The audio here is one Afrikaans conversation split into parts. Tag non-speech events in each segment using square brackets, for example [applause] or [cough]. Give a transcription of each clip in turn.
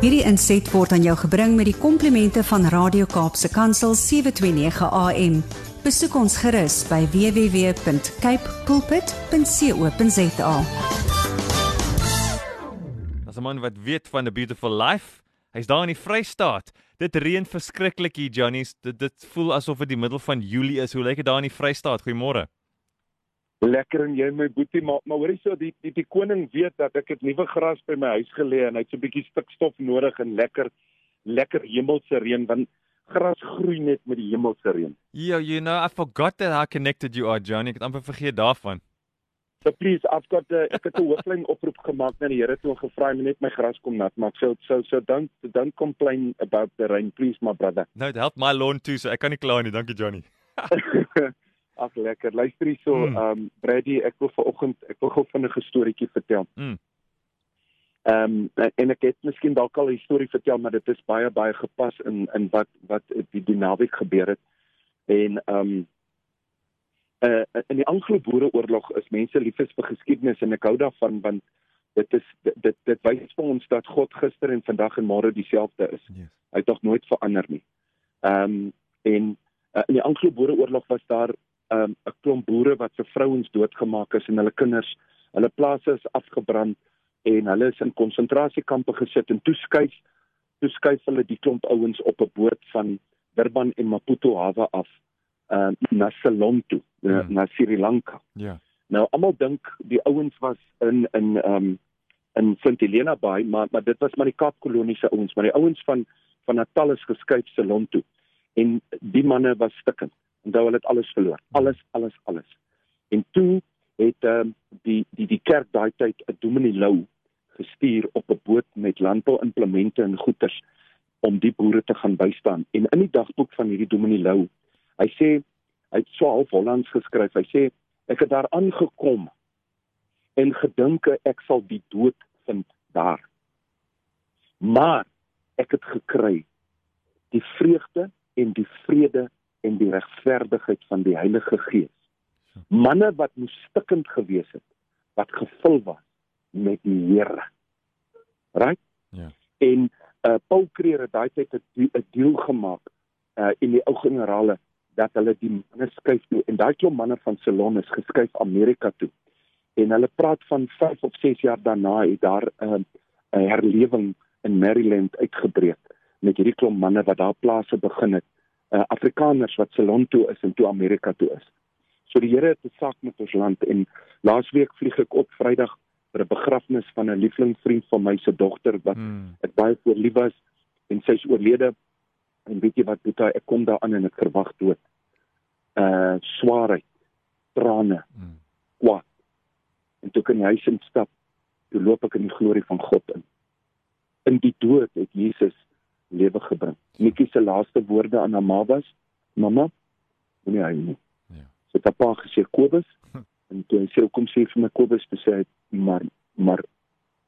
Hierdie inset word aan jou gebring met die komplimente van Radio Kaapse Kansel 729 AM. Besoek ons gerus by www.cape pulpit.co.za. As 'n man wat weet van 'n beautiful life, hy's daar in die Vrystaat. Dit reën verskriklik hier, Johnny's. Dit dit voel asof dit die middel van Julie is. Hoe lyk dit daar in die Vrystaat? Goeiemôre. Lekker en jy my boetie maar maar hoorie so die, die die koning weet dat ek het nuwe gras by my huis gelê en hy het so 'n bietjie stikstof nodig en lekker lekker hemelse reën want gras groei net met die hemelse reën. Yo, you know, I forgot that how connected you are, Johnny. Ek het amper vergeet daarvan. So please, I've got the ek het 'n hooflyn oproep gemaak na die Here toe gevra om net my gras kom nat maak. So so so don't don't complain about the rain, please my brother. No, it helped my lawn too, so ek kan nie kla nie. Dankie, Johnny. [laughs] Ag lekker. Luister hierso, Mm. ehm um, Brady, ek wil vanoggend ek wil gou vinnig 'n storieetjie vertel. Mm. Ehm um, en ek het miskien dalk al 'n storie vertel, maar dit is baie baie gepas in in wat wat die, die naweek gebeur het. En ehm um, uh, in die Anglo-Boereoorlog is mense liefes vir geskiedenis en ek hou daarvan want dit is dit dit, dit wys vir ons dat God gister en vandag en môre dieselfde is. Yes. Hy het nog nooit verander nie. Ehm um, en uh, in die Anglo-Boereoorlog was daar 'n um, klomp boere wat se vrouens doodgemaak is en hulle kinders, hulle plase is afgebrand en hulle is in konsentrasiekampe gesit en toeskuif toeskuif hulle die klomp ouens op 'n boot van Durban en Maputo hawe af uh, na Ceylon toe, Hmm. na Sri Lanka. Ja. Nou almal dink die ouens was in in ehm um, in St Helena Bay, maar maar dit was maar die Kaapkolonie se ouens, maar die ouens van van Natal is geskuif Ceylon toe. En die manne was stikkend. Onthou hulle het alles verloor. Alles, alles, alles. En toe het ehm um, die die die kerk daai tyd 'n dominee Lou gestuur op 'n boot met landbouimplemente en goederes om die boere te gaan bystaan. En in die dagboek van hierdie dominee Lou, hy sê hy het so half Hollands geskryf. Hy sê ek het daar aangekom en gedinke ek sal die dood vind daar. Maar ek het gekry die vreugde en die vrede en die regverdigheid van die Heilige Gees. Manne wat moes stikkend gewees het, wat gevul was met die Here. Right? Ja. En uh Paul Creer het daai tyd 'n de- 'n deal gemaak uh in die ou generale dat hulle die manne skuif toe en daai klomp manne van Ceylon is geskuif Amerika toe. En hulle praat van 5 of 6 jaar daarna het daar 'n uh, herlewing in Maryland uitgebreek met hierdie klomp manne wat daar plase begin het. Uh Afrikaners wat Ceylon toe is en toe Amerika toe is. So die Here het 'n saak met ons land en laasweek vlieg ek op Vrydag vir 'n begrafnis van 'n lieflingsvriend van my se dogter wat Mm. ek baie voor lief was en sy is oorlede en weet jy wat Boeta ek kom daar aan en ek verwag dood. Uh swaarheid, trane, Mm. kwaad. En toe kan die huis instap, toe loop ek in die glorie van God in. In die dood het Jesus lewe gebring. Netjie se laaste woorde aan haar ma was: "Mamma, moenie huil nie." Ja. Sy het haar pa gesê Kobus en toe hy sê kom sê vir my Kobus te sê maar maar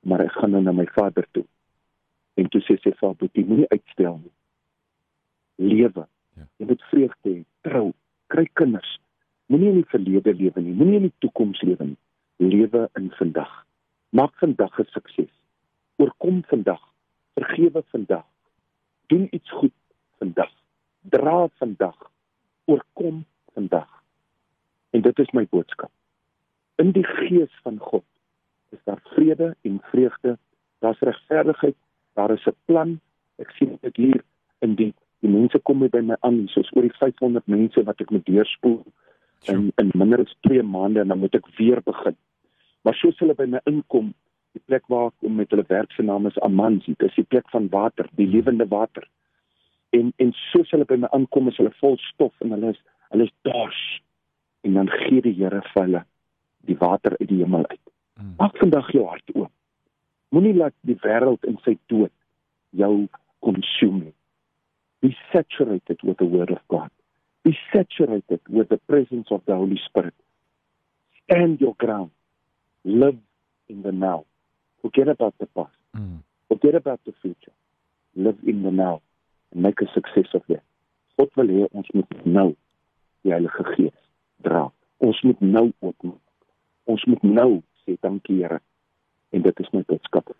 maar ek gaan nou na my vader toe. En toe sê sy vir haar boetie moenie uitstel nie. Lewe. Ja. Jy moet vreugde hê, trou, kry kinders. Moenie in die verlede lewe nie, moenie in die toekoms lewe nie. Lewe in vandag. Maak vandag 'n sukses. Oorkom vandag. Vergewe vandag. Doen iets goed vandag. Dra vandag. Oorkom vandag. En dit is my boodskap. In die gees van God is daar vrede en vreugde. Daar's regverdigheid. Daar is 'n plan. Ek sien dit hier in die die mense kom by my aan, soos oor die 500 mense wat ek moet deurspoel in in minder as 2 maande en dan moet ek weer begin. Maar soos hulle by my inkom, die plek waar kom met hulle werk se naam is Amanzi, dis die plek van water, die lewende water. En en soos hulle by my aankom is hulle vol stof en hulle is hulle is dors. En dan gee die Here vir hulle die water uit die hemel uit. Mm. Maak vandag jou hart oop. Moenie laat die wêreld in sy dood jou consume nie. Be saturated with the word of God. Be saturated with the presence of the Holy Spirit. Stand your ground. Live in the now. Forget about the past. Mm. Forget about the future. Live in the now and make a success of it. God wil hê ons moet nou die Heilige Gees dra. Ons moet nou oopmaak. Ons moet nou sê dankie Here. en dit is my boodskap.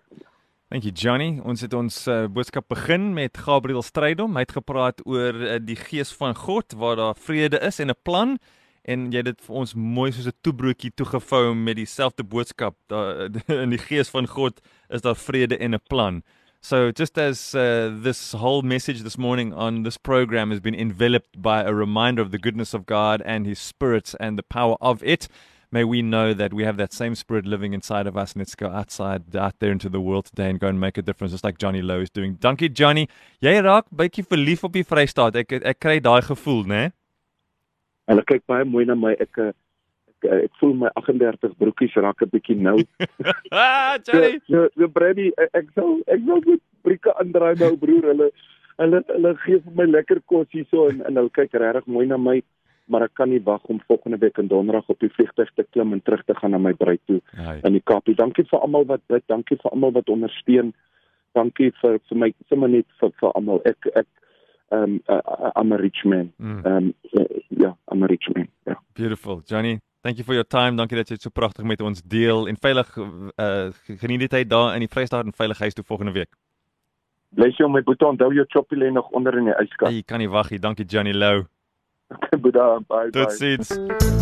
Dankie Johnny. Ons het ons uh, boodskap begin met Gabriel Strydom. Hy het gepraat oor uh, die gees van God waar daar vrede is en 'n plan en jy het dit vir ons mooi soos 'n toebroodjie toegevou met dieselfde boodskap. Daar [laughs] in die gees van God is daar vrede en 'n plan. So just as uh, this whole message this morning on this program has been enveloped by a reminder of the goodness of God and his spirit and the power of it, may we know that we have that same spirit living inside of us and let's go outside out there into the world today and go and make a difference just like Johnny Lowe is doing. Dankie Johnny. Jy raak bietjie verlief op die Vrystaat. Ek ek kry daai gevoel, né? Nee? Hulle kyk baie mooi na my. Ek ek, ek voel my 38 broekies raak 'n bietjie nou. [laughs] ah, Johnny. So, so Brady, ek sal ek sal goed brieke aandraai nou broer. Hulle hulle hulle gee vir my lekker kos hierso en en hulle kyk regtig mooi na my. Maar ek kan nie wag om volgende week in Donderdag op die vliegtuig te klim en terug te gaan na my bruid toe Hai. in die Kaapie. Dankie vir almal wat bid, dankie vir almal wat ondersteun. Dankie vir vir my sommer net vir vir almal. Ek ek um uh, I'm a rich man. Mm. Um uh, yeah, I'm a rich man. Yeah. Beautiful. Johnny, thank you for your time. Dankie dat jy so pragtig met ons deel en veilig uh geniet die tyd daar in die Vrystaat en veilig huis toe volgende week. Bless you my boetie, onthou jou choppie lê nog onder in die yskas. Jy kan nie wag nie. Dankie Johnny Lou. [laughs] Okay, bye bye. Tot sins.